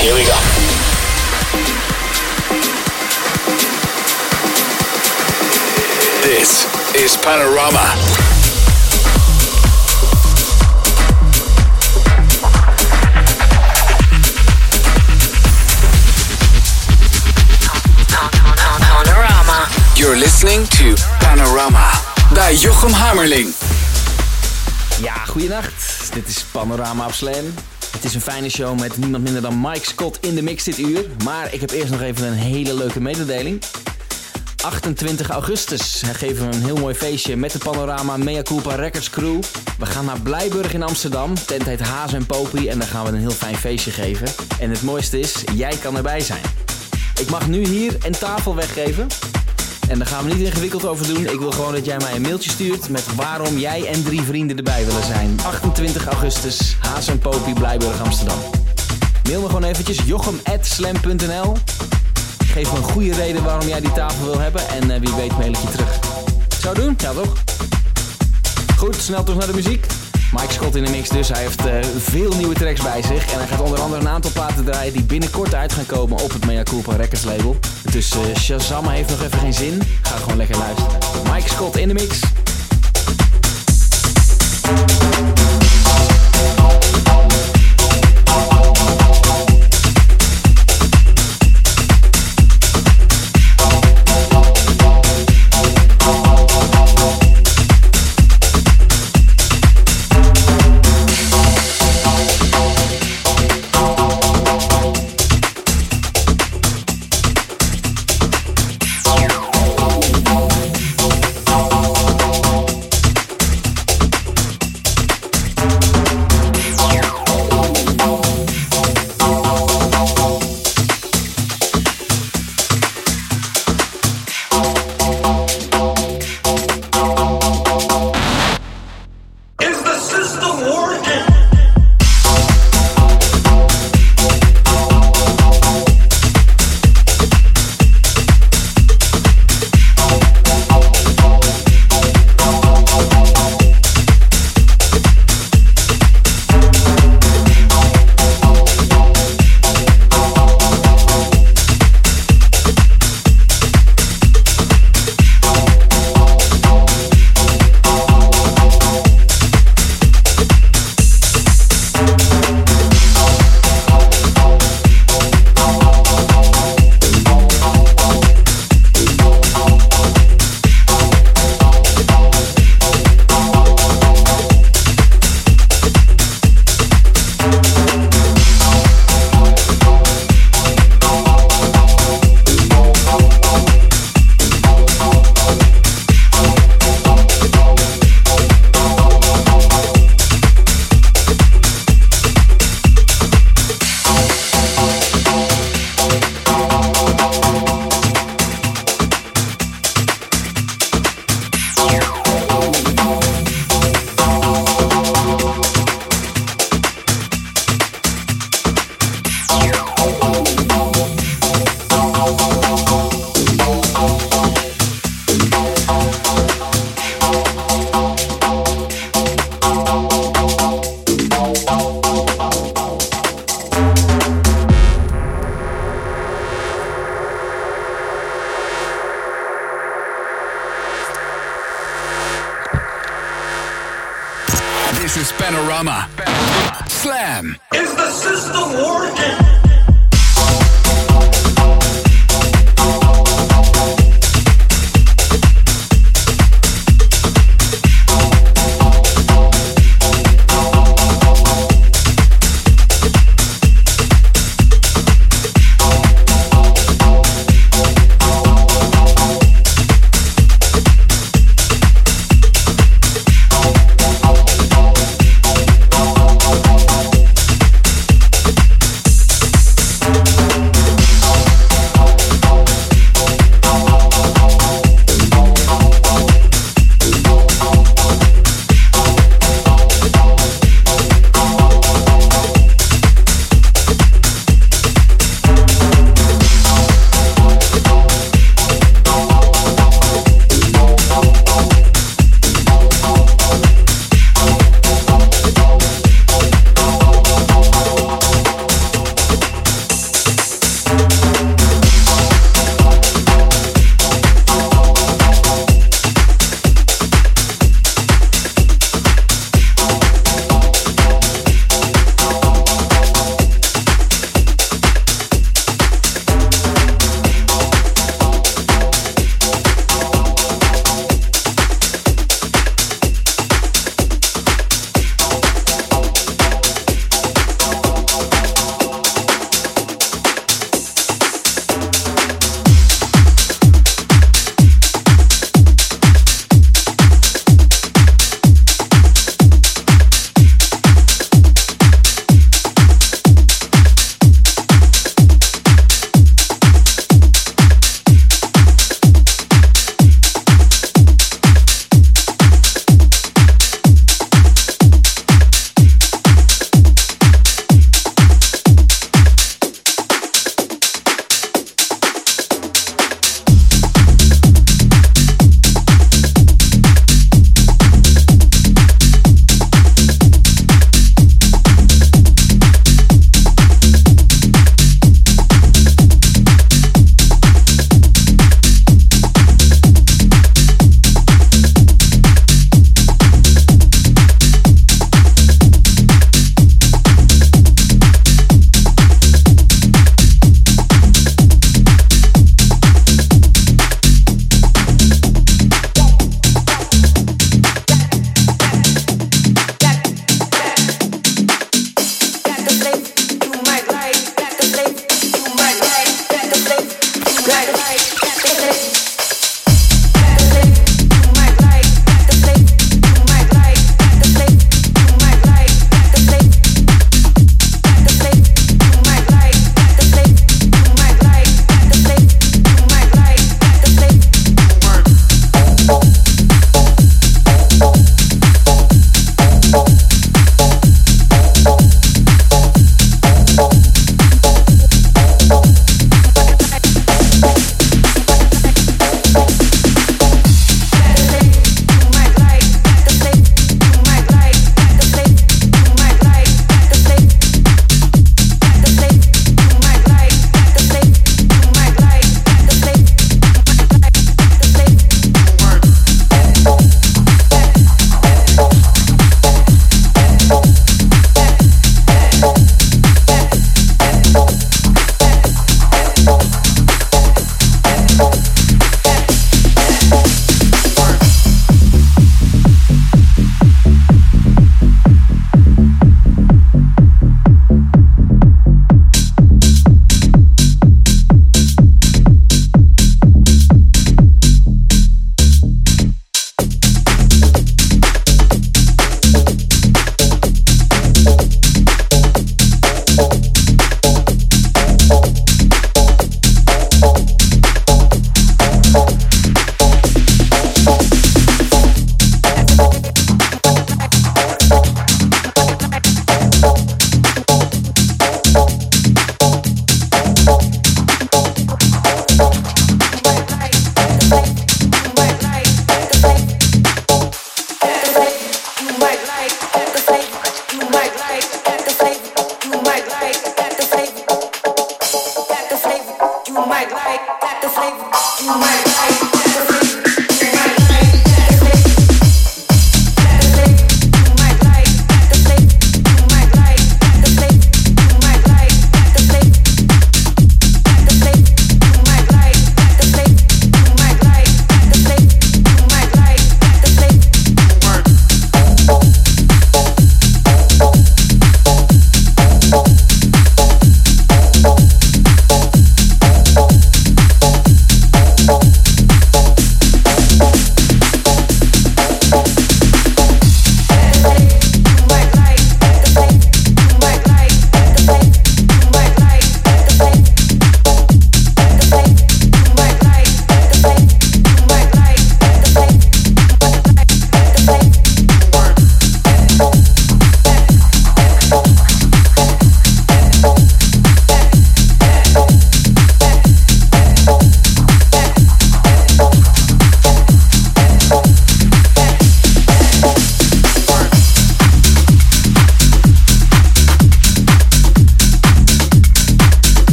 Here we go. This is Panorama. You're listening to Panorama. Ja, is Panorama op Slam. Het is een fijne show met niemand minder dan Mike Scott in de mix dit uur. Maar ik heb eerst nog even een hele leuke mededeling. 28 augustus geven we een heel mooi feestje met de Panorama Mea Culpa Records Crew. We gaan naar Blijburg in Amsterdam. Tent heet Haas en Popie en daar gaan we een heel fijn feestje geven. En het mooiste is, jij kan erbij zijn. Ik mag nu hier een tafel weggeven. En daar gaan we niet ingewikkeld over doen. Ik wil gewoon dat jij mij een mailtje stuurt met waarom jij en drie vrienden erbij willen zijn. 28 augustus, Haas en Popie, Blijburg, Amsterdam. Mail me gewoon eventjes jochem.slam.nl Geef me een goede reden waarom jij die tafel wil hebben en uh, wie weet mail ik je terug. Zou doen? Ja toch? Goed, snel terug naar de muziek. Mike Scott in de mix dus. Hij heeft uh, veel nieuwe tracks bij zich. En hij gaat onder andere een aantal platen draaien die binnenkort uit gaan komen op het Mea Culpa Records label. Dus uh, Shazam heeft nog even geen zin. Ga gewoon lekker luisteren. Mike Scott in de mix. This is Panorama. Slam. Is the system working?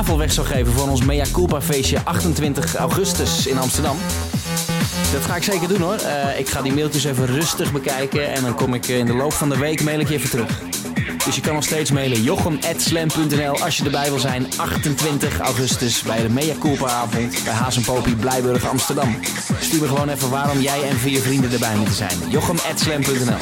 Tafel weg zou geven voor ons Mea Culpa feestje 28 augustus in Amsterdam. Dat ga ik zeker doen hoor. Eh, ik ga die mailtjes even rustig bekijken en dan kom ik in de loop van de week mail ik je even terug. Dus je kan nog steeds mailen jochem.slam.nl als je erbij wil zijn 28 augustus bij de Mea Culpa avond bij Haas Popie Blijburg Amsterdam. Stuur me gewoon even waarom jij en vier vrienden erbij moeten zijn. jochem.slam.nl